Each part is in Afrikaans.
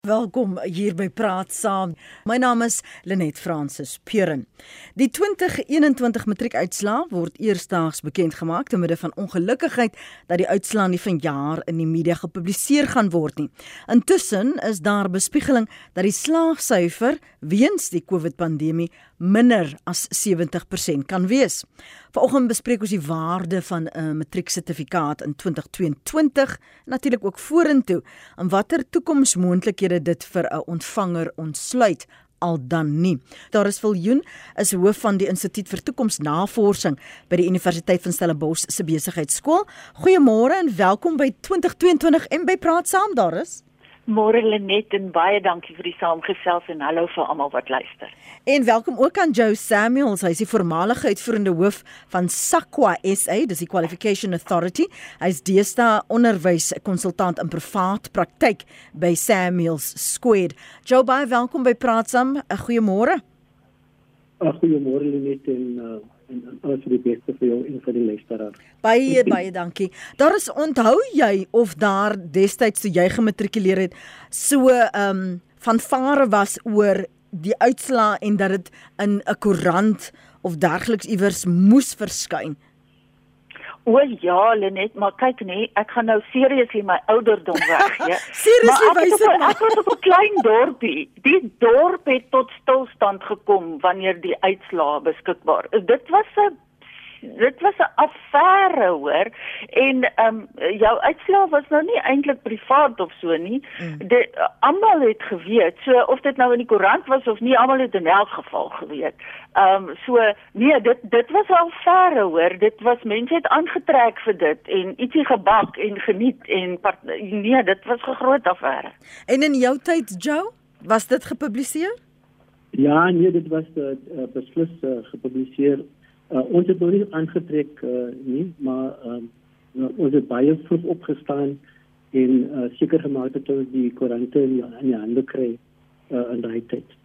Welkom hier by Praat Saam. My naam is Lenet Fransis Puren. Die 2021 matriekuitslae word eersdaags bekend gemaak te midde van ongelukkigheid dat die uitslae nie vanjaar in die media gepubliseer gaan word nie. Intussen is daar bespiegeling dat die slaagsyfer weens die COVID-pandemie minder as 70% kan wees. Vanoggend bespreek ons die waarde van 'n matrieksertifikaat in 2022 en natuurlik ook vorentoe en watter toekomsmoontlikhede dit vir 'n ontvanger ontsluit al dan nie. Daar is Viljoen is hoof van die Instituut vir Toekomsnavorsing by die Universiteit van Stellenbosch se besigheidskool. Goeiemôre en welkom by 2022 en by Praat Saam daar is. Môre Lenet en baie dankie vir die saamgesels en hallo vir almal wat luister. En welkom ook aan Joe Samuels, hy is die voormalige uitvoerende hoof van SAQA SA, dis die Qualification Authority. Hy's deesdae onderwyskonsultant in privaat praktyk by Samuels Squared. Joe, baie welkom by Praat Saam. 'n Goeiemôre. 'n Goeiemôre Lenet en uh en alles vir die beste vir jou en vir die luisteraar. Baie baie dankie. Daar is onthou jy of daar destyds toe jy gematrikuleer het so ehm um, van vare was oor die uitslaa en dat dit in 'n koerant of dergliks iewers moes verskyn. O ja, Lenet, maar kyk nee, ek gaan nou seriously my ouderdom weg, ja. seriously wys dit ek was op 'n klein dorpie. Die dorp het tot stilstand gekom wanneer die uitslae beskikbaar is. Dit was 'n dit was 'n affære hoor en ehm um, jou uitslae was nou nie eintlik privaat of so nie. Mm. Dit almal het geweet. So of dit nou in die koerant was of nie, almal het in elk geval geweet. Ehm um, so nee, dit dit was 'n affære hoor. Dit was mense het aangetrek vir dit en ietsie gebak en geniet en nee, dit was 'n groot affære. En in jou tyd, Joe, was dit gepubliseer? Ja, nee, dit was uh, beslis uh, gepubliseer Uh, ons het nog nie aangetrek uh, nie, maar uh, ons het baie vroeg opgestaan en uh, seker gemaak dat ons die koerante in in die hande kry uh, in daai tyd.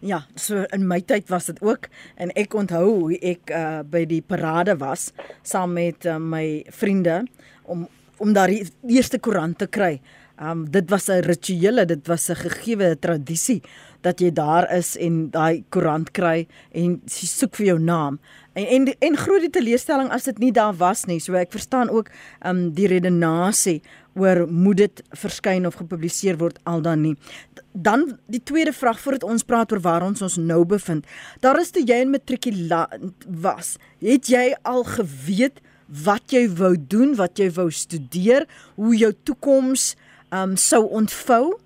Ja, so in my tyd was dit ook en ek onthou hoe ek uh, by die parade was saam met uh, my vriende om om daar die eerste koerant te kry. Um dit was 'n rituele, dit was 'n gegeewe tradisie dat jy daar is en daai koerant kry en jy soek vir jou naam. En en en groot die teleurstelling as dit nie daar was nie. So ek verstaan ook um die redenasie oor moet dit verskyn of gepubliseer word al dan nie. Dan die tweede vraag voordat ons praat oor waar ons ons nou bevind. Daar is toe jy in matrikulant was, het jy al geweet wat jy wou doen, wat jy wou studeer, hoe jou toekoms um sou ontvou?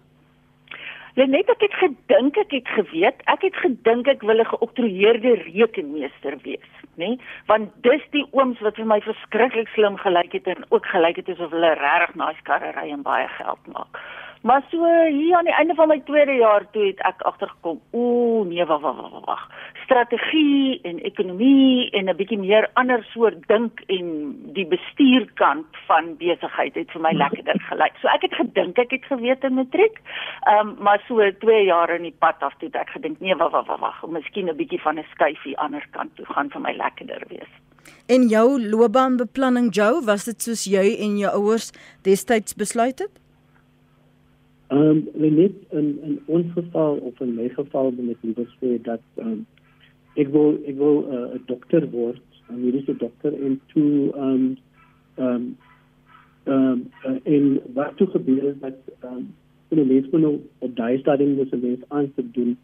Net ek het gedink ek het geweet, ek het gedink ek wil 'n geoktroeëerde rekenmeester wees, nê? Nee? Want dis die ooms wat vir my verskriklik slim gelyk het en ook gelyk het asof hulle regtig nice karre ry en baie geld maak. Maar so hier aan die einde van my tweede jaar toe het ek agtergekom, ooh nee, wag wag wag wag. Strategie en ekonomie en 'n bietjie meer ander soort dink en die bestuurkant van besigheid het vir my lekkerder gelyk. So ek het gedink ek het geweet in matriek. Ehm um, maar so 2 jaar in die pad af toe het ek gedink, nee, wag wag wag wag, miskien 'n bietjie van 'n skuifie ander kant toe gaan vir my lekkerder wees. En jou loopbaanbeplanning, Joe, was dit soos jy en jou ouers destyds besluit het? Ehm um, net in in ons geval of in my geval wil ek liewer sê dat ehm um, ek wil ek wil uh, 'n uh, dokter word, 'n mediese dokter en toe ehm um, ehm um, ehm um, en wat toe gebeur is dat ehm um, in die lees nou op daai stadium was dit net aan te doen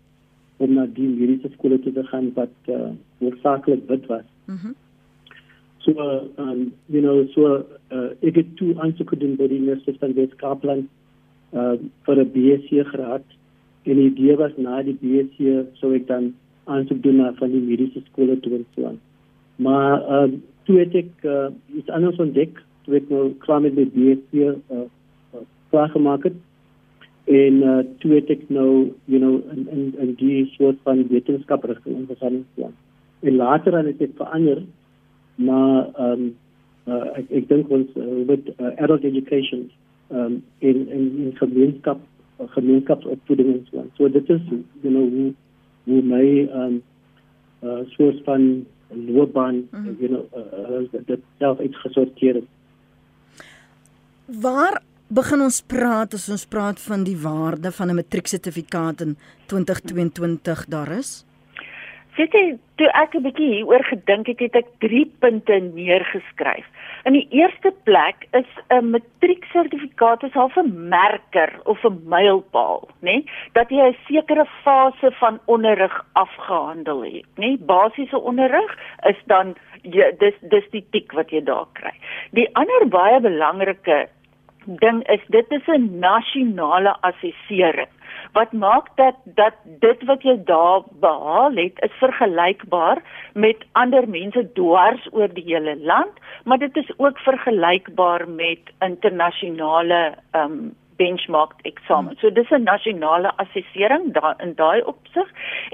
om na die mediese skole te gaan wat uh, hoofsaaklik wit was. Mhm. Mm so ehm um, you know so uh, ek het toe aansoek gedoen by die Universiteit van Wes-Kaapland uh vir 'n BSc graad en die idee was na die BSc sou ek dan aansoek doen na van die mediese skole toe in Suid. Maar uh toe het ek uh, iets anders ontdek, toe ek nou klaar met die BSc uh, uh klaar gemaak het en uh toe het ek nou you know in in in die soort van wetenskap rigting ingegaan in Suid. En later het ek verander na um uh, ek ek dink ons uh, met uh, adult education um, in in in gemeenskap gemeenskapsopvoeding en so. So dit is you know hoe hoe my um uh soort van loopbaan mm -hmm. you know uh, uh, dit self uitgesorteer het. Waar begin ons praat as ons praat van die waarde van 'n matrieksertifikaat in 2022 daar is? Sit jy toe ek 'n bietjie hieroor gedink het, het ek 3 punte neergeskryf. In die eerste plek is 'n matrieksertifikaat is half 'n merker of 'n mylpaal, nê, nee? dat jy 'n sekere fase van onderrig afgehandel het, nê? Nee? Basiese onderrig is dan jy dis dis die tik wat jy daar kry. Die ander baie belangrike ding is dit is 'n nasionale assessering wat maak dat dat dit wat jy daar behaal het is vergelykbaar met ander mense dwars oor die hele land maar dit is ook vergelykbaar met internasionale um benchmark eksamen. So dis 'n nasionale assessering daar in daai opsig.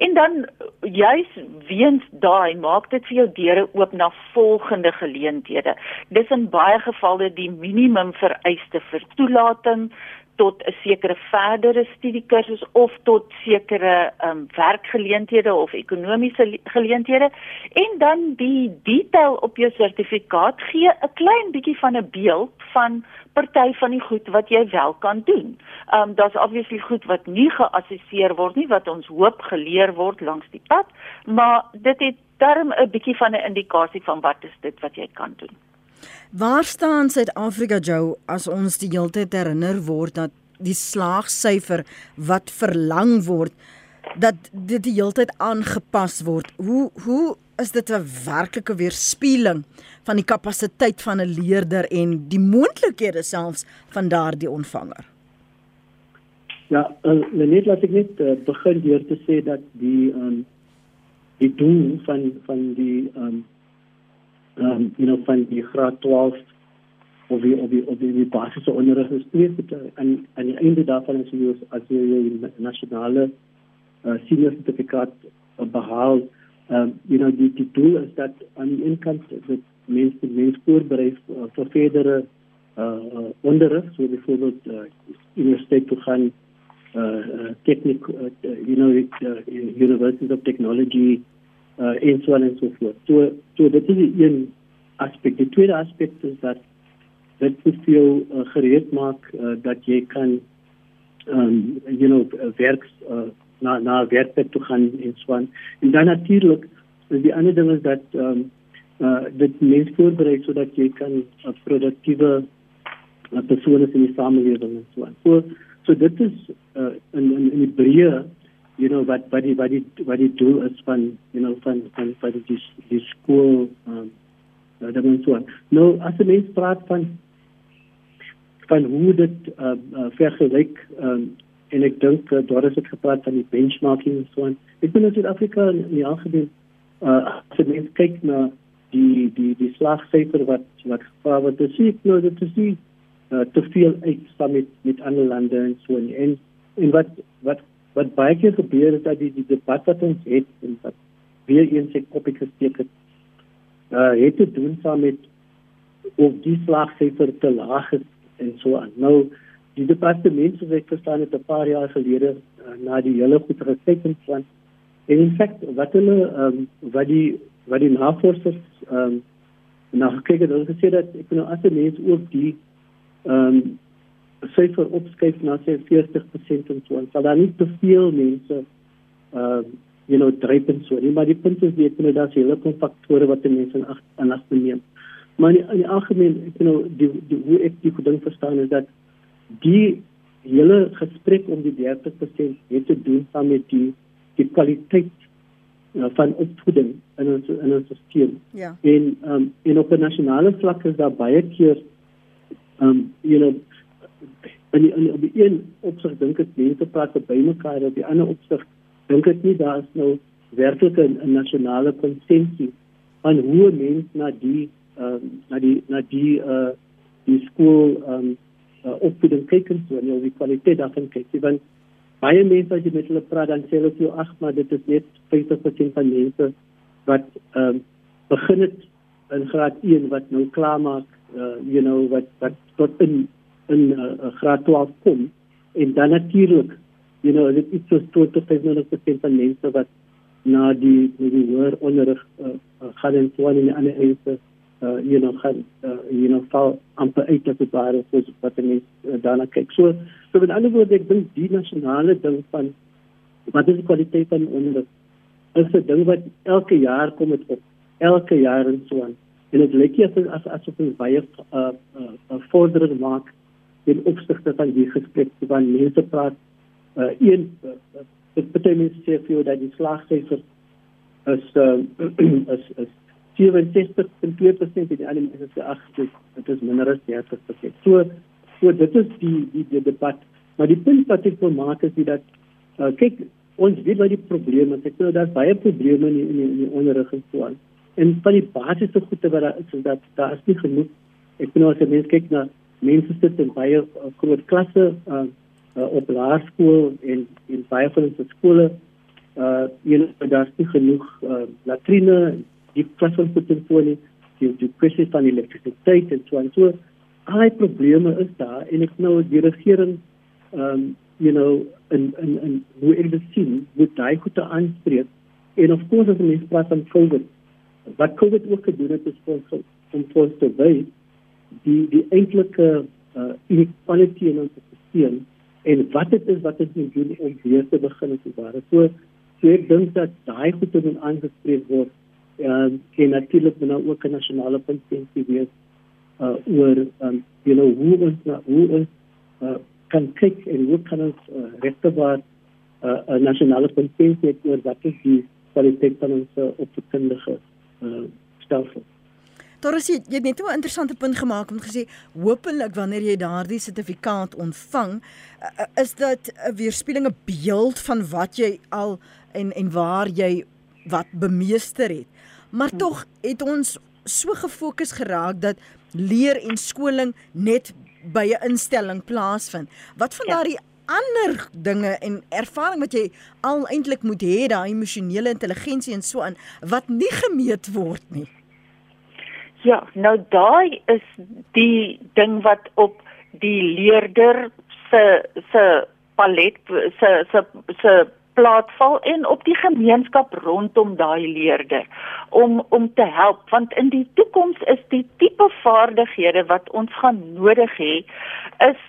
En dan juis weens daai maak dit vir jou deure oop na volgende geleenthede. Dis in baie gevalle die minimum vereiste vir toelating tot 'n sekere verdere studiekursus of tot sekere um, werkgeleenthede of ekonomiese geleenthede en dan die detail op jou sertifikaat gee 'n klein bietjie van 'n beeld van party van die goed wat jy wel kan doen. Ehm um, daar's obviously goed wat nie geassesseer word nie wat ons hoop geleer word langs die pad, maar dit het darm 'n bietjie van 'n indikasie van wat is dit wat jy kan doen. Waar staan Suid-Afrika Joe as ons die hele tyd herinner word dat die slaagsyfer wat verlang word dat dit die hele tyd aangepas word. Hoe hoe is dit 'n werklike weerspieëling van die kapasiteit van 'n leerder en die moontlikhede selfs van daardie ontvanger? Ja, uh, net laat ek net uh, begin deur te sê dat die um, die doel van van die um, um you know van die graad 12 of die of die of die, die basiese onderrig is twee aan aan die einde daarvan is jy as jy die nasionale uh, senior sertifikaat behaal um you know die die doel is dat aan die een kant dat mense mense voorberei uh, vir verdere uh, onderrig so byvoorbeeld uh, universiteit toe gaan uh, uh, techniek uh, you know uh, universities of technology uh, en so en so voort so so dit is een aspek die tweede aspek is dit moet vir jou uh, gereed maak uh, dat jy kan um you know werk uh, na na werkplek toe gaan en so aan. En dan natuurlik is die ander ding is dat um uh dit mens voorberei sodat jy kan 'n uh, produktiewe uh, persoon in die samelewing en so aan. So so dit is uh, in in in die breë you know wat wat die wat die wat die doel is van you know van van van die die skool um uh, dat mens so. Nou as jy mens praat van van hoe dit uh, uh, vergelyk um, en ek dink uh, daar is dit gepraat van die benchmarking en so aan. Ek in Suid-Afrika in die algemeen uh, as jy kyk na die die die slagsyfer wat wat gevra word, dis ek nou dit is nie uh, te veel uit saam met met ander lande en so. En en wat wat wat baie keer gebeur is dat die die debat wat ons het en wat weer eens ek kopie gesteek het, uh, het te doen saam met of die slagsyfer te laag is en so aan. Nou die departement ek verstaan het 'n paar jaar gelede uh, na die hele goed gekyk en van en in feite wat hulle um, wat die wat die navorsers ehm um, na gekyk het, hulle gesê dat ek nou as 'n mens ook die ehm um, syfer opskuif na sê 40% en so aan. Sal daar nie te veel mense ehm uh, you know dryp en so nie, maar die punt is weet jy dat jy hele faktore wat mense in ag in ag neem. Maar in, in die algemeen, ek nou die, die hoe ek die ding verstaan is dat die hele gesprek om die 30% het te doen saam met die die kwaliteit uh, van opvoeding in ons in ons stelsel. Ja. En um, en op 'n nasionale vlak is daar baie keer um you know en en op die een opsig dink ek mense praat by mekaar op die ander opsig dink ek nie daar is nou werklik 'n nasionale konsensus van hoe mense na die uh, na die na die uh die skool um uh, opvoeding kyk en so en jy die kwaliteit daarvan kyk. Want baie mense as jy met hulle praat dan sê hulle vir jou ag maar dit is net 50% van mense wat um begin het in graad 1 wat nou klaar maak uh you know wat wat tot in in uh, graad 12 kom en dan natuurlik you know dit is so tot tot 50% van mense wat na die na die hoër onderrig uh, uh, gaan en so aan die ander mense uh you know gaan uh, you know val amper uit op die ware soos wat mense uh, daarna kyk. So so met ander woorde ek dink die nasionale ding van wat is die kwaliteit van onderwys is 'n ding wat elke jaar kom met op elke jaar en so aan. En dit lyk as as as op 'n baie uh uh vordering maak in opsigte van die gesprek van mense praat uh een uh, dit beteken sê vir jou dat die slagsyfer is uh, is is 67.2% in die ander mense sê ag dit is minder as 30%. So so dit is die die, die debat. Maar die punt wat ek wil maak is dat uh, kyk ons weet wat die probleme is. Ek sê daar's baie probleme in die, in die, in die onderrig en so aan. En van die basiese goede wat daar is, is dat daar is nie genoeg. Ek bedoel as jy mens kyk na mense sit in baie uh, groot klasse uh, uh, op laerskool en in baie van ons skole. Uh know daar's nie genoeg uh, latrine die klasverskoning die die kwessie van elektrisiteit en so en so. Al die probleme is daar en ek nou die regering um you know en en en hoe ek dit sien moet daai goede aanspreek. En of course as mens praat van covid wat covid ook gedoen het is vir om vir te wys die die eintlike uh, inequality in ons stelsel en wat dit is wat ons moet doen om weer te begin as ware so so ek dink dat daai goede moet aangespreek word uh, en natuurlik dan ook 'n nasionale punt wees uh, oor um, you know hoe ons hoe ons uh, kan kyk en hoe kan ons uh, regtebaar 'n uh, nasionale konsensus oor wat is die kwaliteit van ons uh, opvoedkundige uh, stelsel. Doris, jy het net 'n interessante punt gemaak om gesê hopelik wanneer jy daardie sertifikaat ontvang, uh, is dit 'n weerspieëling 'n beeld van wat jy al en en waar jy wat bemeester het. Maar hmm. tog het ons so gefokus geraak dat leer en skoling net by 'n instelling plaasvind. Wat van ja. daardie ander dinge en ervaring wat jy al eintlik moet hê, daai emosionele intelligensie en so aan wat nie gemeet word nie. Ja, nou daai is die ding wat op die leerder se se palet se se se plaatsval en op die gemeenskap rondom daai leerder om om te help. Want in die toekoms is die tipe vaardighede wat ons gaan nodig hê is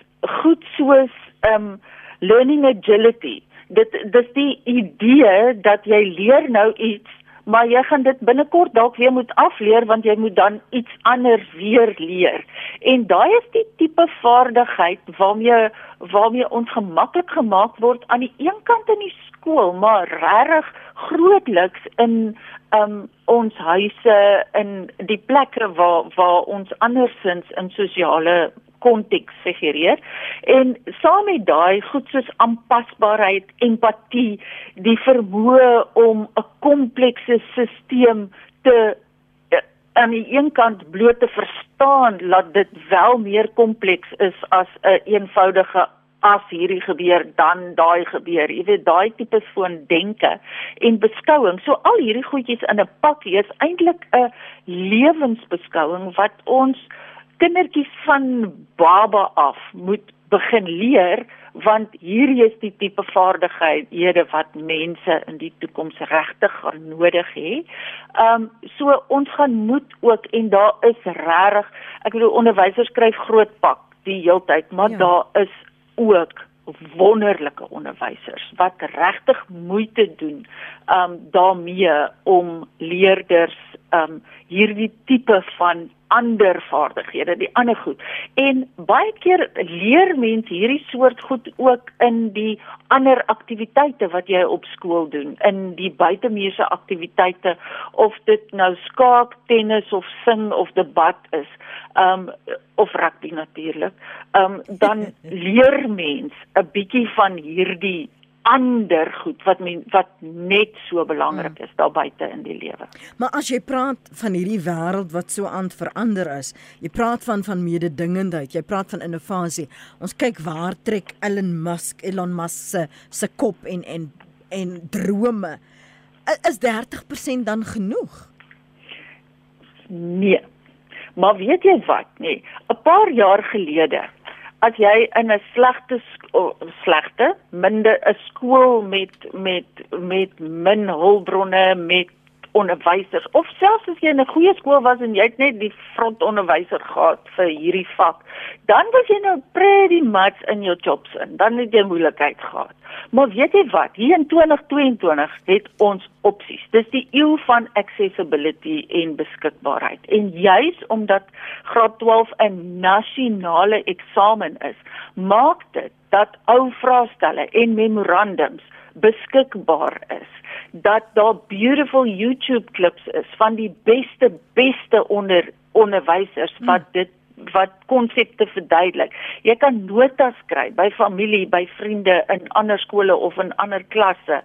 goed soos um learning agility. Dit dis die idee dat jy leer nou iets maar jy gaan dit binnekort dalk weer moet afleer want jy moet dan iets anders weer leer. En daai is die tipe vaardigheid waarmee waarmee ons gemaklik gemaak word aan die een kant in die skool, maar regtig grootliks in um ons huise in die plekke waar waar ons andersins in sosiale konteks figureer en saam met daai goed soos aanpasbaarheid, empatie, die vermoë om 'n komplekse stelsel te eh, aan die een kant bloot te verstaan dat dit wel meer kompleks is as 'n een eenvoudige as hierdie gebeur dan daai gebeur. Jy weet daai tipe van denke en beskouing. So al hierdie goedjies in 'n pakkie is eintlik 'n lewensbeskouing wat ons kindertjies van baba af moet begin leer want hierdie is die tipe vaardighede wat mense in die toekoms regtig gaan nodig hê. Ehm um, so ons gaan moet ook en daar is regtig ek bedoel onderwysers skryf groot pak die heeltyd maar ja. daar is ook wonderlike onderwysers wat regtig moeite doen um daarmee om leerders um hierdie tipe van ander vaardighede, die ander goed. En baie keer leer mense hierdie soort goed ook in die ander aktiwiteite wat jy op skool doen, in die buitemuurse aktiwiteite of dit nou skaak, tennis of sing of debat is, um of rugby natuurlik. Um dan leer mens 'n bietjie van hierdie ander goed wat men, wat net so belangrik is daar buite in die lewe. Maar as jy praat van hierdie wêreld wat so aan verander is, jy praat van van mededingendheid, jy praat van innovasie. Ons kyk waar trek Elon Musk, Elon Musk se se kop en en en drome. Is 30% dan genoeg? Nee. Maar weet jy wat? Nee, 'n paar jaar gelede as jy in 'n slegte slegte minder 'n skool met met met min hulpbronne met onderwysers of selfs as jy in 'n goeie skool was en jy het net die frontonderwyser gehad vir hierdie vak, dan was jy nou pretty much in jou jobs in. Dan het jy moeilikheid gehad. Maar weet jy wat? Hier in 2022 het ons opsies. Dis die eeu van accessibility en beskikbaarheid. En juis omdat graad 12 'n nasionale eksamen is, maak dit dat ou vraestelle en memorandums beskikbaar is dat daar beautiful YouTube klips is van die beste beste onder onderwysers wat hmm. Dit wat konsepte verduidelik. Jy kan notas skryf by familie, by vriende in ander skole of in ander klasse.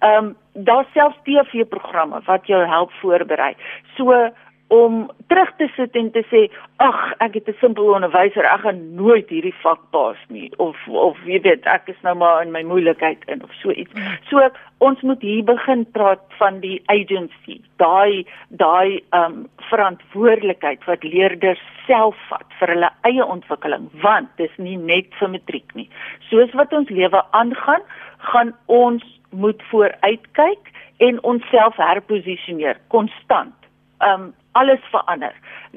Ehm um, daar selfs TV-programme wat jou help voorberei. So om terug te sit en te sê ag ek het 'n simpel onderwyser ek gaan nooit hierdie vak pas nie of of jy weet ek is nou maar in my moeilikheid in of so iets. So ons moet hier begin praat van die agency, daai daai um, verantwoordelikheid wat leerders self vat vir hulle eie ontwikkeling want dis nie net vir matriek nie. Soos wat ons lewe aangaan, gaan ons moet vooruitkyk en onsself herposisioneer konstant. Um, alles verander.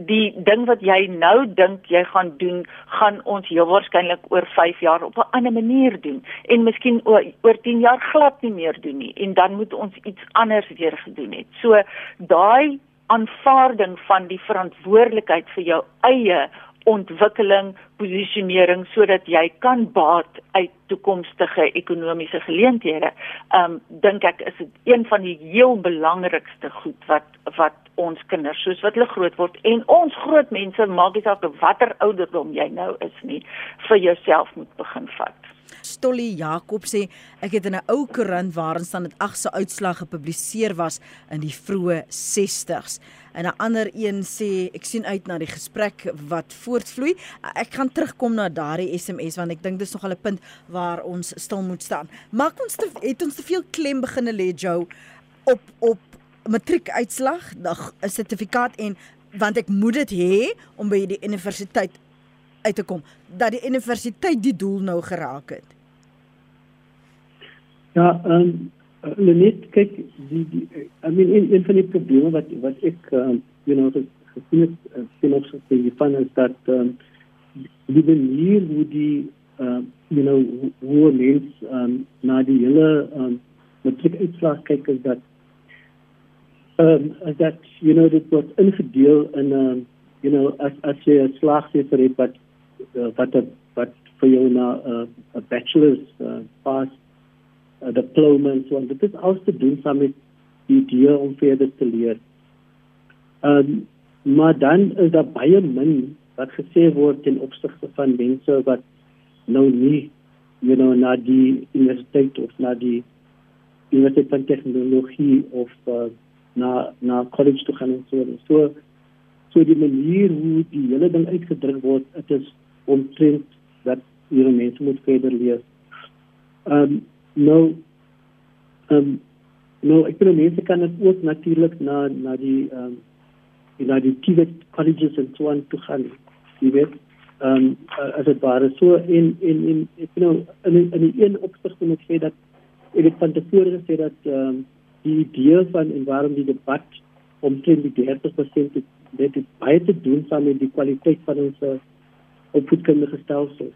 Die ding wat jy nou dink jy gaan doen, gaan ons heel waarskynlik oor 5 jaar op 'n ander manier doen en miskien oor, oor 10 jaar glad nie meer doen nie en dan moet ons iets anders weer gedoen het. So daai aanvaarding van die verantwoordelikheid vir jou eie ontwikkeling, posisionering sodat jy kan baat uit toekomstige ekonomiese geleenthede. Um dink ek is dit een van die heel belangrikste goed wat wat ons kinders soos wat hulle groot word en ons groot mense maak nie saak watter ouderdom jy nou is nie vir jouself moet begin vat. Stolly Jakob sê ek het in 'n ou koerant waarin staan dit ag se uitslag gepubliseer was in die vroeë 60s. En 'n ander een sê ek sien uit na die gesprek wat voortvloei. Ek gaan terugkom na daardie SMS want ek dink dis nog 'n punt waar ons stil moet staan. Maak ons te, het ons te veel klem beginne lê Joe op op matriekuitslag, 'n sertifikaat en want ek moet dit hê om by die universiteit uit te kom dat die universiteit die doel nou geraak het. Ja, ehm um, net kyk die, die I mean in in die probleme wat wat ek um, you know gesien het uh, sien ook so die van is dat um, die manier hoe die uh, you know hoe mens um, na die hele um, matriek uitslag kyk is dat um, is dat you know dit word ingedeel in um, you know as as jy 'n slagsyfer het wat uh, wat wat vir jou na 'n uh, bachelor's uh, pass uh, diploma en so en dit is alles te doen saam met die idee om verder te leer. Ehm um, maar dan is daar baie min wat gesê word ten opsigte van mense wat nou nie you know na die universiteit of na die universiteit van tegnologie of uh, na na college toe gaan en so en so so die manier hoe die hele ding uitgedruk word dit is omtrent dat hierdie mense moet verder leer. Ehm um, nou ehm um, nou ek bedoel mense kan dit ook natuurlik na na die ehm um, na die TVET colleges en so aan toe gaan. Jy weet ehm um, as dit ware so in in in ek bedoel in in die een opsig moet ek sê dat ek het van tevore gesê dat ehm um, die idee van en waarom die debat omtrent die 30% dit dit baie te doen saam met die kwaliteit van ons opvoedkundige stelsel.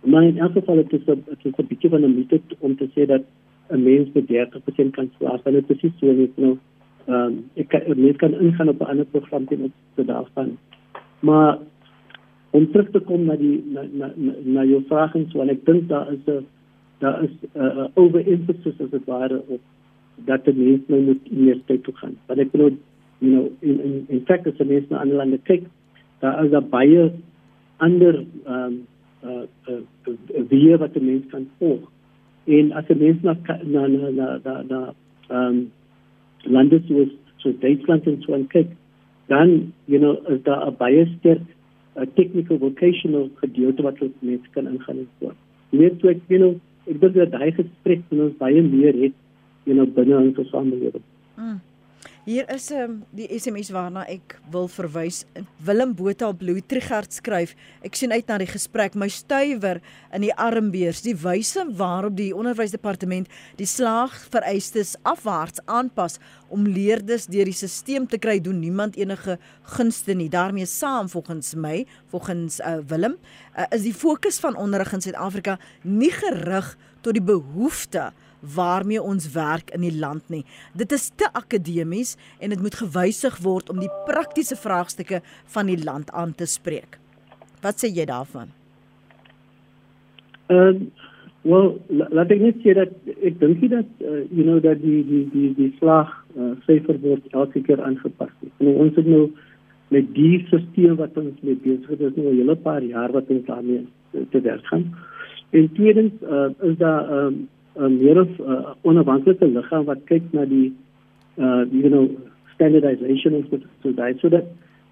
Maar in elk geval het is het is 'n bietjie van 'n mite om te sê dat 'n mens met 30% kan slaag. Hulle het presies so net nou ehm um, ek kan mens kan ingaan op 'n ander program teen op te daarvan. Maar om terug te kom na die na na na, na jou vraag en so en ek dink daar is 'n daar is 'n uh, overemphasis as dit ware op dat die mens nou moet tyd toe gaan. Want ek bedoel you know in in in fact as 'n mens na ander lande kyk, daar is daar baie ander ehm um, uh, uh, uh, wie wat die mens kan volg. En as 'n mens na na na na na, na um, lande soos so Duitsland en so en kyk, dan you know is daar 'n baie sterk uh, technical vocational gedeelte wat ons mense kan ingaan en so. Net so ek you know ek dink dat daai gesprek van ons baie meer het you know binne in ons samelewing. Mm. Hier is 'n um, ehm, die SMS waarna ek wil verwys. Willem Botha Blue Trigard skryf: Ek sien uit na die gesprek my stywer in die armbeers, die wyse waarop die onderwysdepartement die slaagvereistes afwaarts aanpas om leerders deur die stelsel te kry, doen niemand enige gunste nie. daarmee saam volgens my, volgens uh, Willem, uh, is die fokus van onderrig in Suid-Afrika nie gerig tot die behoeftes waarmee ons werk in die land nie. Dit is te akademies en dit moet gewysig word om die praktiese vraagstukke van die land aan te spreek. Wat sê jy daarvan? Ehm uh, wel laat ek net sê dat ek dink jy dat uh, you know dat die die die die slag uh, syfer word elke keer aangepas. En ons het nou met die stelsel wat ons mee besig is, is nou 'n hele paar jaar wat ons daarmee te werk gaan. En tweedens uh, is daar um, 'n meer of uh, onafhanklike liggaam wat kyk na die uh you know standardization of the so that so that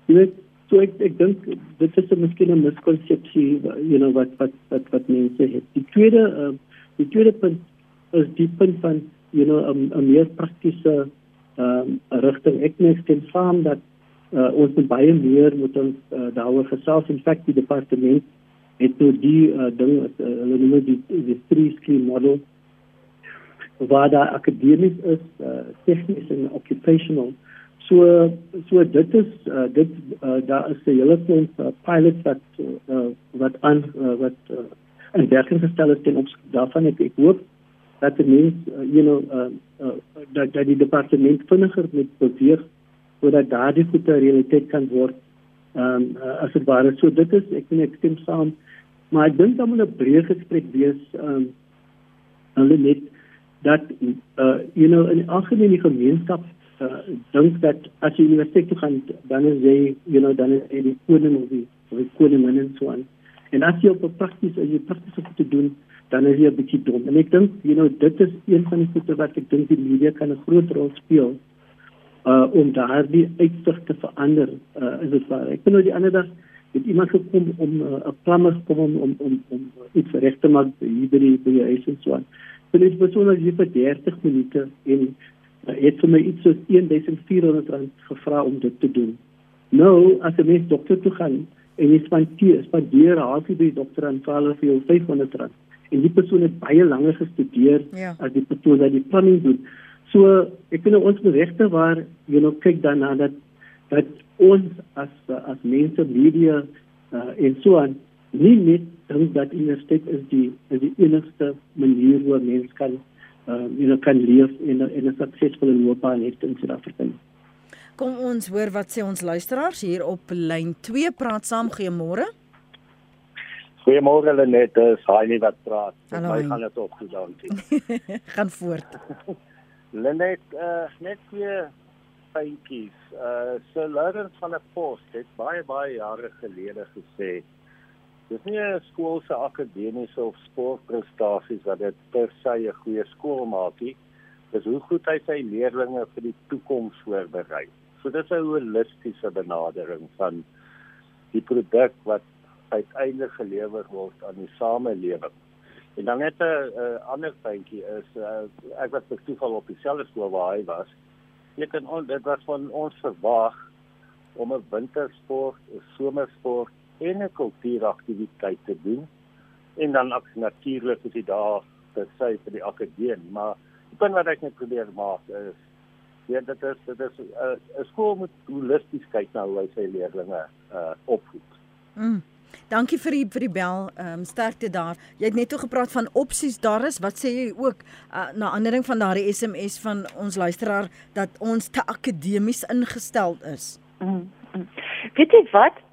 you know so ek ek dink dit is 'n miskien 'n miskonsepsie you know wat wat wat wat mense het. Die tweede uh, die tweede punt is die punt van you know 'n 'n meer praktiese um rigting. Ek meen dit saam dat uh, ons baie meer moet ons uh, daaroor gesels. In feite die departement het nou die uh, ding uh, hulle noem dit die, die three skill model waar daar akademies is, uh, tegnies en occupational. So so dit is uh, dit uh, daar is 'n hele klomp uh, pilots wat uh, wat aan uh, wat uh, in werking gestel is ten opsigte daarvan ek, ek hoop dat die mens uh, you know uh, uh, dat dat die departement vinniger met beweeg sodat daardie goede realiteit kan word. Ehm um, uh, as dit ware so dit is ek ek stem saam maar ek dink dan moet 'n breë gesprek wees ehm um, hulle net dat uh you know in algemeen die gemeenskap uh, dink dat as jy universiteit toe gaan dan is jy you know dan is jy die koning of die of die koningin en so aan. En as jy op prakties as jy prakties op te doen dan is jy 'n bietjie dom. En ek dink you know dit is een van die goeie wat ek dink die media kan 'n groot rol speel uh om daardie uitsig te verander. Uh is dit waar? Ek nou die ander dag het iemand gekom om 'n uh, plammer kom om om om, om iets reg te maak hier by die by die huis en so aan. Hulle het besonder hier vir 30 minute en uh, het vir my iets soos 1400 rand gevra om dit te doen. Nou, as jy net dokter toe gaan en jy spandeer, spandeer half die dokter aan vir jou 500 rand. En die persoon het baie langer gestudeer ja. as die persoon wat die planning doen. So, ek vind ons regte waar jy nou kyk daarna dat dat ons as as mense media uh, en so aan nie net dink dat universiteit is die is die enigste manier hoe mens kan uh you know kan leef in 'n in 'n suksesvolle loopbaan het in Suid-Afrika. Kom ons hoor wat sê ons luisteraars hier op lyn 2 praat saam goeiemôre. Goeiemôre Lenet, dis Haini wat praat. My gaan dit op goed dankie. gaan voort. Lenet, uh net weer feitjies. Uh Sir Lawrence van der Post het baie baie jare gelede gesê Dis nie 'n skool se akademiese of sportprestasies wat dit per se 'n goeie skool maak nie. Dis hoe goed hy sy leerders vir die toekoms voorberei. So dis 'n holistiese benadering van die produk wat uiteindelik gelewer word aan die samelewing. En dan net 'n ander puntjie is uh, ek was per toeval op dieselfde skool waar hy was. Jy kan on, dit was van ons verwag om 'n wintersport, 'n somersport en 'n kultuuraktiwiteit te doen. En dan natuurlik is dit daar te sê vir die akademie, maar die punt wat ek net probeer maak is ja, dit is dit is 'n uh, 'n skool moet holisties kyk na hoe hy sy leerders uh opvoed. Mm. Dankie vir die vir die bel. Ehm um, sterkte daar. Jy het net toe gepraat van opsies daar is. Wat sê jy ook uh, na aandering van daardie SMS van ons luisteraar dat ons te akademies ingestel is? Mm. mm. Weet jy wat?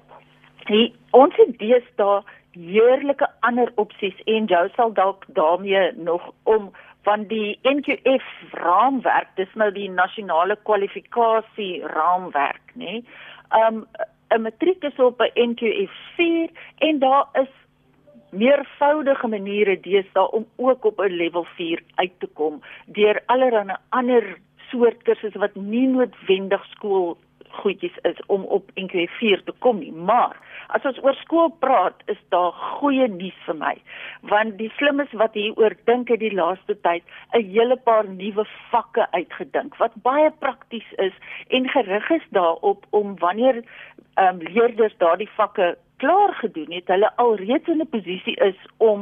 Die ons het deesdae heerlike ander opsies en jou sal dalk daarmee nog om van die NQF raamwerk, dis nou die nasionale kwalifikasie raamwerk, nê. Um 'n matriek is op 'n NQF 4 en daar is meervoudige maniere deesdae om ook op 'n level 4 uit te kom deur allerlei ander soort kursusse wat nie noodwendig skool goedjies is om op NQ4 te kom nie. Maar as ons oor skool praat, is daar goeie nuus vir my. Want die slimmes wat hieroor dink het die laaste tyd 'n hele paar nuwe vakke uitgedink wat baie prakties is en gerig is daarop om wanneer ehm um, leerders daardie vakke klaar gedoen het, hulle alreeds in 'n posisie is om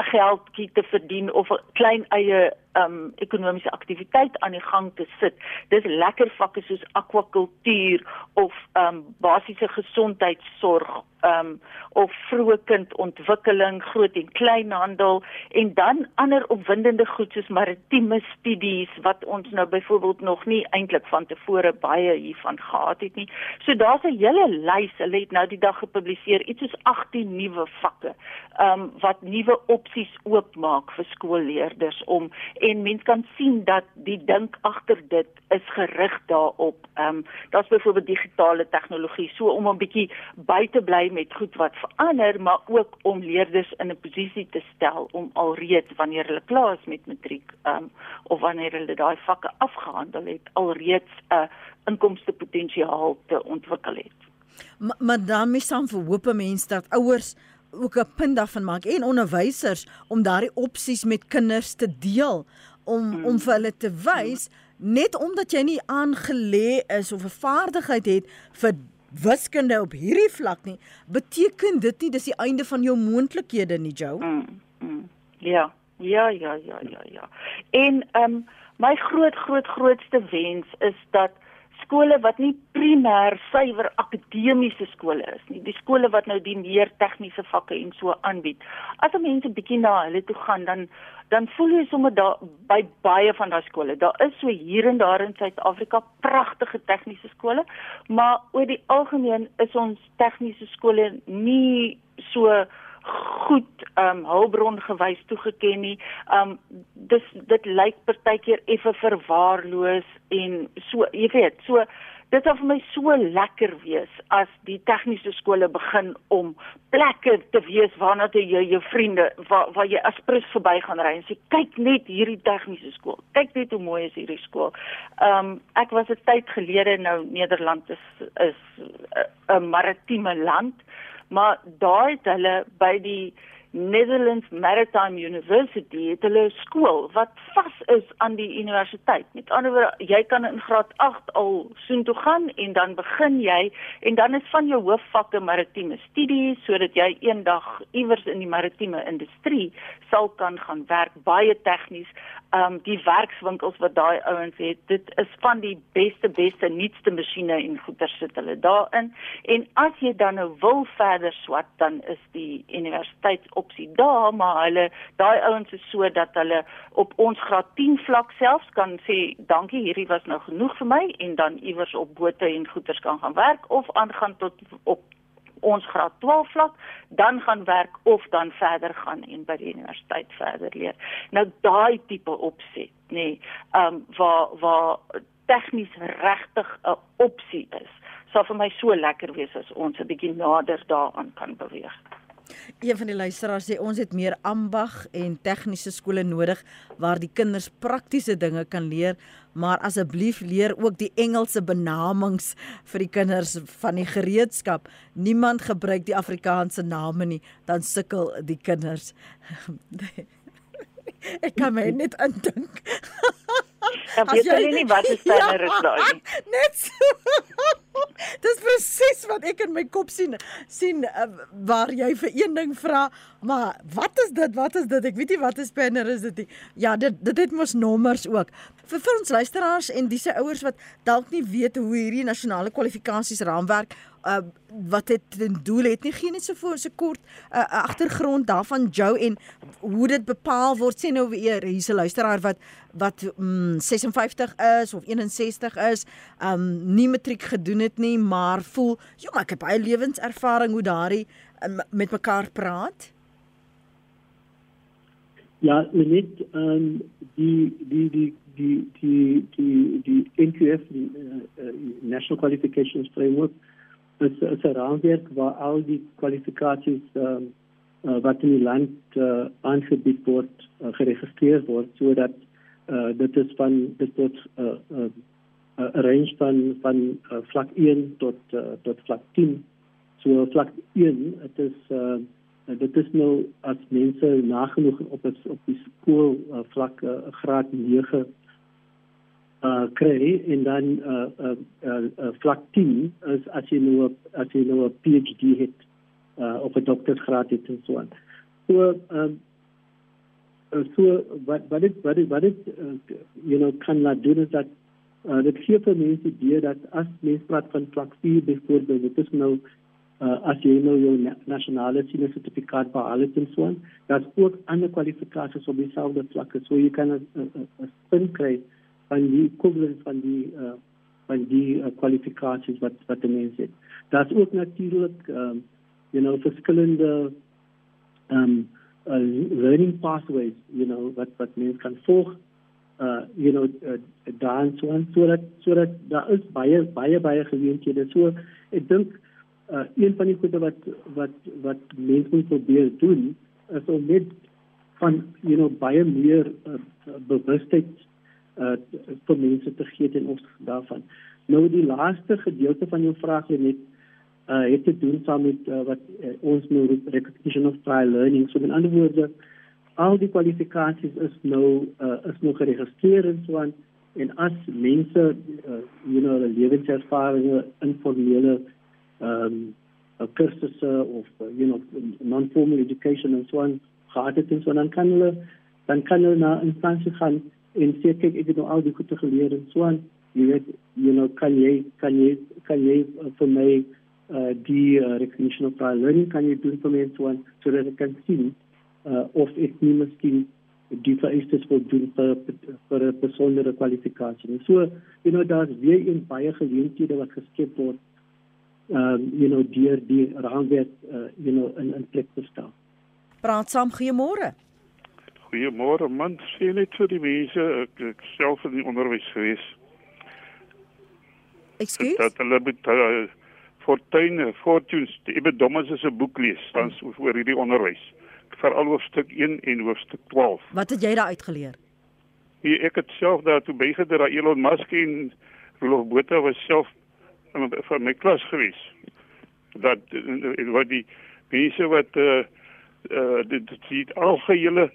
'n geldjie te verdien of 'n klein eie um ekonomiese aktiwiteit aan die gang te sit. Dis lekker vakke soos akwakultuur of um basiese gesondheidsorg um of vroeë kindontwikkeling, groot en kleinhandel en dan ander opwindende goed soos maritieme studies wat ons nou byvoorbeeld nog nie eintlik van tevore baie hiervan gehad het nie. So daar's 'n hele lys. Hulle het nou die dag gepubliseer iets soos 18 nuwe vakke um wat nuwe opsies oopmaak vir skoolleerders om en mens kan sien dat die dink agter dit is gerig daarop. Ehm um, daar's byvoorbeeld digitale tegnologie so om 'n bietjie by te bly met goed wat verander, maar ook om leerders in 'n posisie te stel om alreeds wanneer hulle klaar is met matriek ehm um, of wanneer hulle daai vakke afgehandel het, alreeds 'n uh, inkomste potensiaal te ontwikkel het. Maar, dan mis dan vir hoop mense dat ouers ook 'n punt daarvan maak en onderwysers om daardie opsies met kinders te deel om hmm. om vir hulle te wys net omdat jy nie aangelê is of 'n vaardigheid het vir wiskunde op hierdie vlak nie beteken dit nie dis die einde van jou moontlikhede nie Joe. Hmm. Hmm. Ja. Ja, ja, ja, ja, ja. En ehm um, my groot groot grootste wens is dat skole wat nie primêr suiwer akademiese skole is nie, die skole wat nou die meer tegniese vakke en so aanbied. As mense bietjie na hulle toe gaan, dan dan voel jy sommer daar by baie van daai skole. Daar is so hier en daar in Suid-Afrika pragtige tegniese skole, maar oor die algemeen is ons tegniese skole nie so goed ehm um, hulpbron gewys toegeken nie. Ehm um, dis dit lyk partykeer effe verwaarloos en so jy weet, so dit sou vir my so lekker wees as die tegniese skole begin om plekke te wees waarna toe jy jou vriende waar waar jy as prins verby gaan ry en sê kyk net hierdie tegniese skool. Kyk net hoe mooi is hierdie skool. Ehm um, ek was 'n tyd gelede nou Nederland is is 'n maritieme land maar daar het hulle by die Netherlands Maritime University het hulle skool wat vas is aan die universiteit. Met ander woorde, jy kan in graad 8 al soontoe gaan en dan begin jy en dan is van jou hoofvakke maritieme studies sodat jy eendag iewers in die maritieme industrie sal kan gaan werk, baie tegnies. Um die werkswinkels wat daai ouens het, dit is van die beste beste nuutste masjiene en goeder sit hulle daarin. En as jy dan nou wil verder swat, dan is die universiteit opsie daar, maar hulle daai ouens is so dat hulle op ons graad 10 vlak selfs kan sê dankie, hierdie was nou genoeg vir my en dan iewers op bote en goederes kan gaan werk of aangaan tot op ons graad 12 vlak dan gaan werk of dan verder gaan en by die universiteit verder leer. Nou daai tipe opset, nê, nee, ehm um, waar waar tegnies regtig 'n opsie is. Sou vir my so lekker wees as ons 'n bietjie nader daaraan kan beweeg. Een van die luisteraars sê ons het meer ambag en tegniese skole nodig waar die kinders praktiese dinge kan leer, maar asseblief leer ook die Engelse benamings vir die kinders van die gereedskap. Niemand gebruik die Afrikaanse name nie, dan sukkel die kinders. Ek kan my net aandink. Ja, weet jy nie wat is sterner is daai nie. Net so. Dis presies wat ek in my kop sien sien uh, waar jy vir een ding vra, maar wat is dit? Wat is dit? Ek weet nie wat 'n spanner is dit nie. Ja, dit dit het mos nommers ook. Vir vir ons luisteraars en dis se ouers wat dalk nie weet hoe hierdie nasionale kwalifikasies raamwerk uh wat dit ten doel het. Nie gee net so voor so kort 'n uh, agtergrond daarvan Joe en hoe dit bepaal word sê nou weer hier's 'n luisteraar wat wat mm, 56 is of 61 is um nie matriek gedoen het nie maar voel ja ek het baie lewenservaring hoe daardie um, met mekaar praat. Ja, net um die die die die die die die NQF die uh, uh, National Qualifications Framework is is 'n raamwerk waar al die kwalifikasies um, uh, wat in die land uh, aangebied word uh, geregistreer word sodat uh, dit is van dit word uh, uh, uh, range van van uh, vlak 1 tot uh, tot vlak 10. So vlak 1, dit is uh, dit is nou as mense nagenoeg op het, op die skool uh, vlak uh, graad 9 uh kry en dan uh uh, uh, uh vlak 10 is as jy nou as jy nou 'n PhD het uh of 'n doktorsgraad het en so aan. So um so wat wat dit wat dit wat dit uh, you know kan laat doen is dat uh dit gee vir mense die dat as mense praat van vlak 4 byvoorbeeld dit is nou uh, as jy nou jou nasionale senior sertifikaat behaal het en so aan, daar's ook ander kwalifikasies op dieselfde vlak. So jy kan 'n punt kry van die equivalent van die uh, van die uh, kwalifikasies wat wat die mens het. Daar's ook natuurlik um, you know verskillende um uh, learning pathways, you know, wat wat mens kan volg uh you know uh, dan so en so dat so dat daar is baie baie baie geleenthede. So ek dink uh, een van die goede wat wat wat mense moet probeer doen is om net van you know baie meer uh, bewustheid uh, vir mense te gee ten opsigte daarvan. Nou die laaste gedeelte van jou vraag het net uh, het te doen saam met uh, wat uh, ons nou recognition of trial learning. So in ander woorde al die kwalifikasies is nou uh, is nou geregistreer en so aan en as mense uh, you know hulle lewenservarings informele um, kursusse of uh, you know non-formal education en so aan gehad het en so dan kan hulle dan kan hulle na instansie gaan en sê kyk ek het nou al die goeie geleer en so aan jy weet you know kan jy kan jy kan jy uh, vir my uh, die uh, recognition of prior learning kan jy doen vir my en so aan sodat ek kan sien uh, of ek nie miskien die vereistes wil doen vir vir 'n besondere kwalifikasie. So, you know, daar's weer een baie geleenthede wat geskep word um you know deur die raamwerk uh, you know in in plek te stel. Praat saam goeiemôre. Goeiemôre man, sê net vir die mense ek, ek self in die onderwys gewees. Ekskuus. Dat hulle met uh, Fortuin Fortunes, die Ebedommes is 'n boek lees dan hmm. oor hierdie onderwys. Veral hoofstuk 1 en hoofstuk 12. Wat het jy daar uitgeleer? Nee, ek het self daartoe bygedra dat Elon Musk en Rolof Botha was self van my klas gewees. Dat wat die mense wat eh uh, dit die algehele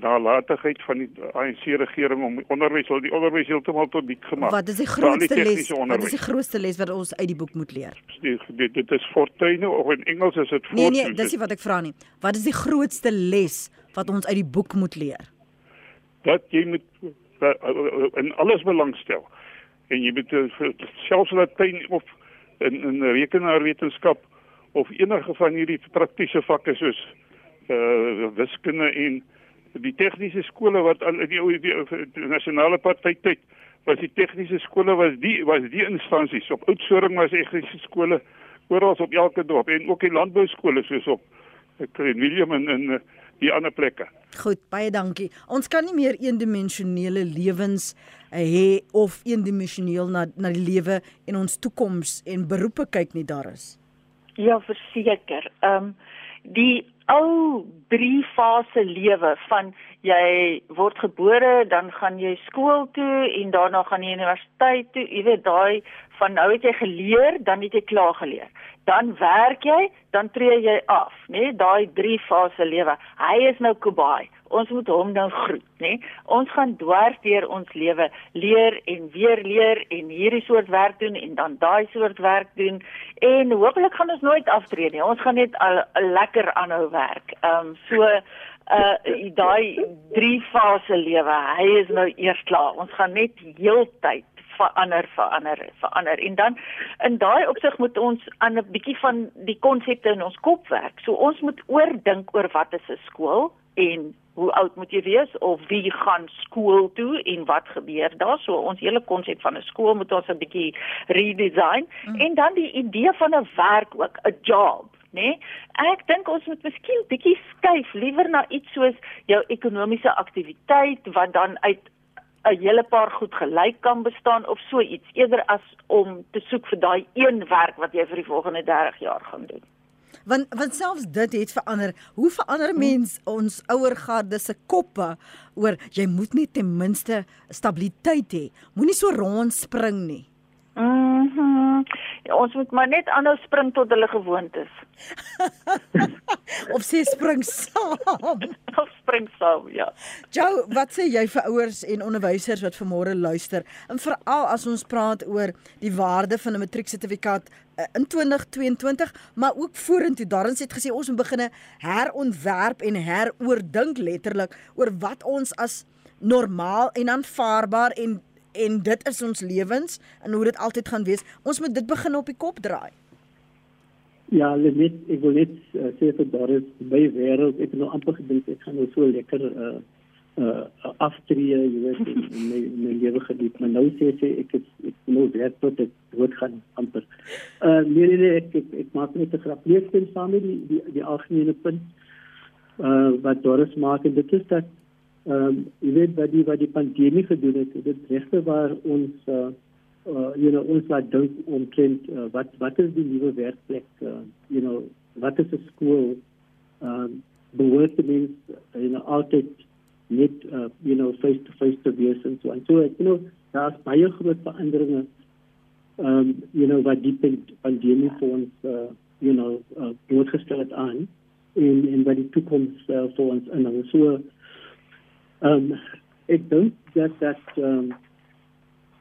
nalatigheid van die ANC regering om onderwys wil die onderwys heeltemal tot dik gemaak. Wat is die grootste les? Wat is die grootste les wat ons uit die boek moet leer? Dit dit is fortuine of in Engels is dit fortuine. Nee nee, dis nie wat ek vra nie. Wat is die grootste les wat ons uit die boek moet leer? Dat jy moet in alles belangstel en jy moet eh, selfs Latyn of in in rekenaarwetenskap of enige van hierdie praktiese vakke soos uh wiskunde en die tegniese skole wat al die, die, die, die nasionale party tyd was die tegniese skole was die was die instansies op Oudtshoorn was tegniese skole oral op elke dorp en ook die landbou skole soos op ek in William en in die ander plekke. Goed, baie dankie. Ons kan nie meer eendimensionele lewens uh, hê of eendimensioneel na na die lewe en ons toekoms en beroepe kyk nie daar is. Ja, verseker. Ehm um, die ou drie fase lewe van jy word gebore, dan gaan jy skool toe en daarna gaan jy universiteit toe. Jy weet daai van nou het jy geleer, dan het jy klaar geleer dan werk jy, dan tree jy af, né? Nee? Daai drie fase lewe. Hy is nou Kubai. Ons moet hom nou groet? Nee? Ons gaan dwars deur ons lewe leer en weer leer en hierdie soort werk doen en dan daai soort werk doen en hopelik gaan ons nooit aftree nie. Ons gaan net 'n lekker aanhou werk. Ehm um, so uh daai drie fase lewe. Hy is nou eers klaar. Ons gaan net heeltyd verander verander verander en dan in daai opsig moet ons aan 'n bietjie van die konsepte in ons kop werk. So ons moet oordink oor wat is 'n skool en hoe oud moet jy wees of wie gaan skool toe en wat gebeur daar? So ons hele konsep van 'n skool moet ons 'n bietjie redesign mm. en dan die idee van 'n werk ook, 'n job Nee, ek dink ons moet miskien bietjie skuif liewer na iets soos jou ekonomiese aktiwiteit wat dan uit 'n hele paar goed gelyk kan bestaan of so iets eerder as om te soek vir daai een werk wat jy vir die volgende 30 jaar gaan doen. Want want selfs dit het verander. Hoe verander Hmm. mens ons ouer garde se koppe oor jy moet net ten minste stabiliteit hê. Moenie so rondspring nie. Mhm. Ja, ons moet maar net aanhou spring tot hulle gewoond is. Of sê spring saam. Of spring saam, ja. Jo, wat sê jy vir ouers en onderwysers wat vanmôre luister? En veral as ons praat oor die waarde van 'n matrieksertifikaat eh, in 2022, maar ook vorentoe. Daarin het gesê ons moet begine herontwerp en heroordink letterlik oor wat ons as normaal en aanvaarbaar en en dit is ons lewens en hoe dit altyd gaan wees. Ons moet dit begin op die kop draai. Ja, net ek wil net uh, sê vir Doris, by wêreld, ek nou amper gedink ek gaan nou so lekker uh uh aftree, jy weet, in, in my, in my lewe geniet, maar nou sê sy ek is ek nou werk tot ek dood gaan amper. Uh nee nee, nee ek, ek ek maak net 'n grap. Lees dit saam met die die die algemene punt uh wat Doris maak en dit is dat ehm um, jy weet wat die wat die pandemie gedoen het, dit regte waar ons uh uh, you know, ons laat dink omtrent uh, wat wat is die nuwe werkplek, uh, you know, wat is 'n skool? Ehm um, behoort mens uh, you know altyd net uh, you know face to face te wees en so en so ek you know daar's baie groot veranderinge ehm um, you know wat die pandemie vir ons uh, you know uh, blootgestel het aan en en wat die toekoms uh, vir ons inhou. So ehm um, ek dink dat dat um,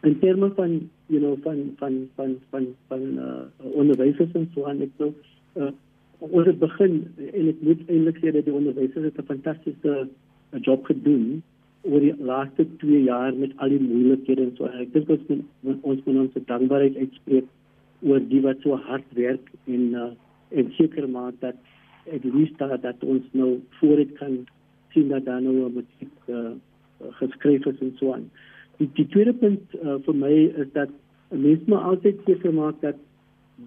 in terme van you know van van van van van uh, onderwysers en so aan ek dink uh, ons het begin en ek moet eintlik sê dat die onderwysers het 'n fantastiese uh, job gedoen oor die laaste 2 jaar met al die moeilikhede en so en ek dink ons moet ons moet ons dankbaarheid uitspreek oor die wat so hard werk en uh, en seker maak dat at least dat, dat ons nou vooruit kan sien dat daar nou 'n matriek uh, geskryf is en so aan. Die, die tweede punt uh, vir my is dat mense maar altyd seker maak dat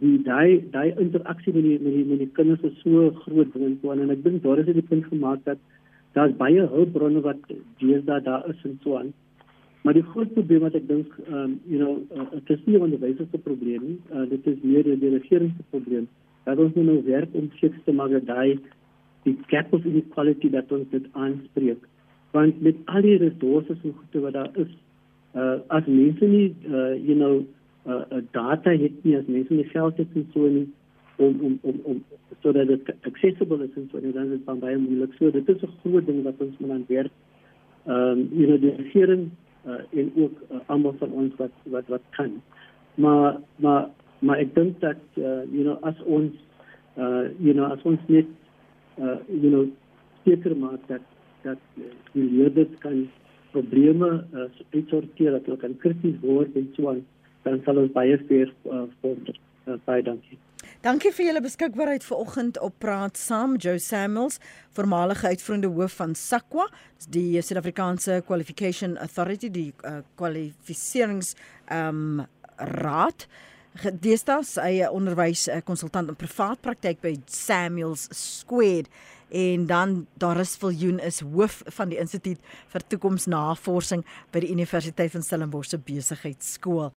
die daai daai interaksie met die met die, met die kinders is so groot ding aan en ek dink daar is die punt gemaak dat daar's baie hulpbronne wat deesdae daar is en so aan. Maar die groot probleem wat ek dink um you know uh, dit is nie onderwysers se probleem nie. Uh, dit is meer die regering se probleem. Dat ons nou werk om seker te maak dat daai die gap of inequality dat ons dit aanspreek. Want met al die resources en goede wat daar is, uh, as mense nie uh, you know uh, uh, data het nie, as mense nie geld het en so nie om om om om sodat dit accessible is en so nie, dan is dit van baie moeilik. So dit is 'n groot ding wat ons moet aan werk. Ehm um, you know die regering uh, en ook uh, almal van ons wat wat wat kan. Maar maar maar ek dink dat uh, you know as ons uh, you know as ons net uh, you know seker maak dat dat die leerders kan probleme uh, uitsorteer dat hulle kan krities word en so aan dan sal ons baie ver uh, vorder. Uh, baie dankie. Dankie vir julle beskikbaarheid vanoggend op Praat Saam. Joe Samuels, voormalige uitvoerende hoof van SAQA, die Suid-Afrikaanse Qualification Authority, die uh, kwalifiserings ehm um, raad. Deesdae hy 'n onderwys konsultant in privaat praktyk by Samuels Squared en dan daar is Viljoen is hoof van die instituut vir toekomsnavorsing by die Universiteit van Stellenbosch se besigheidskool.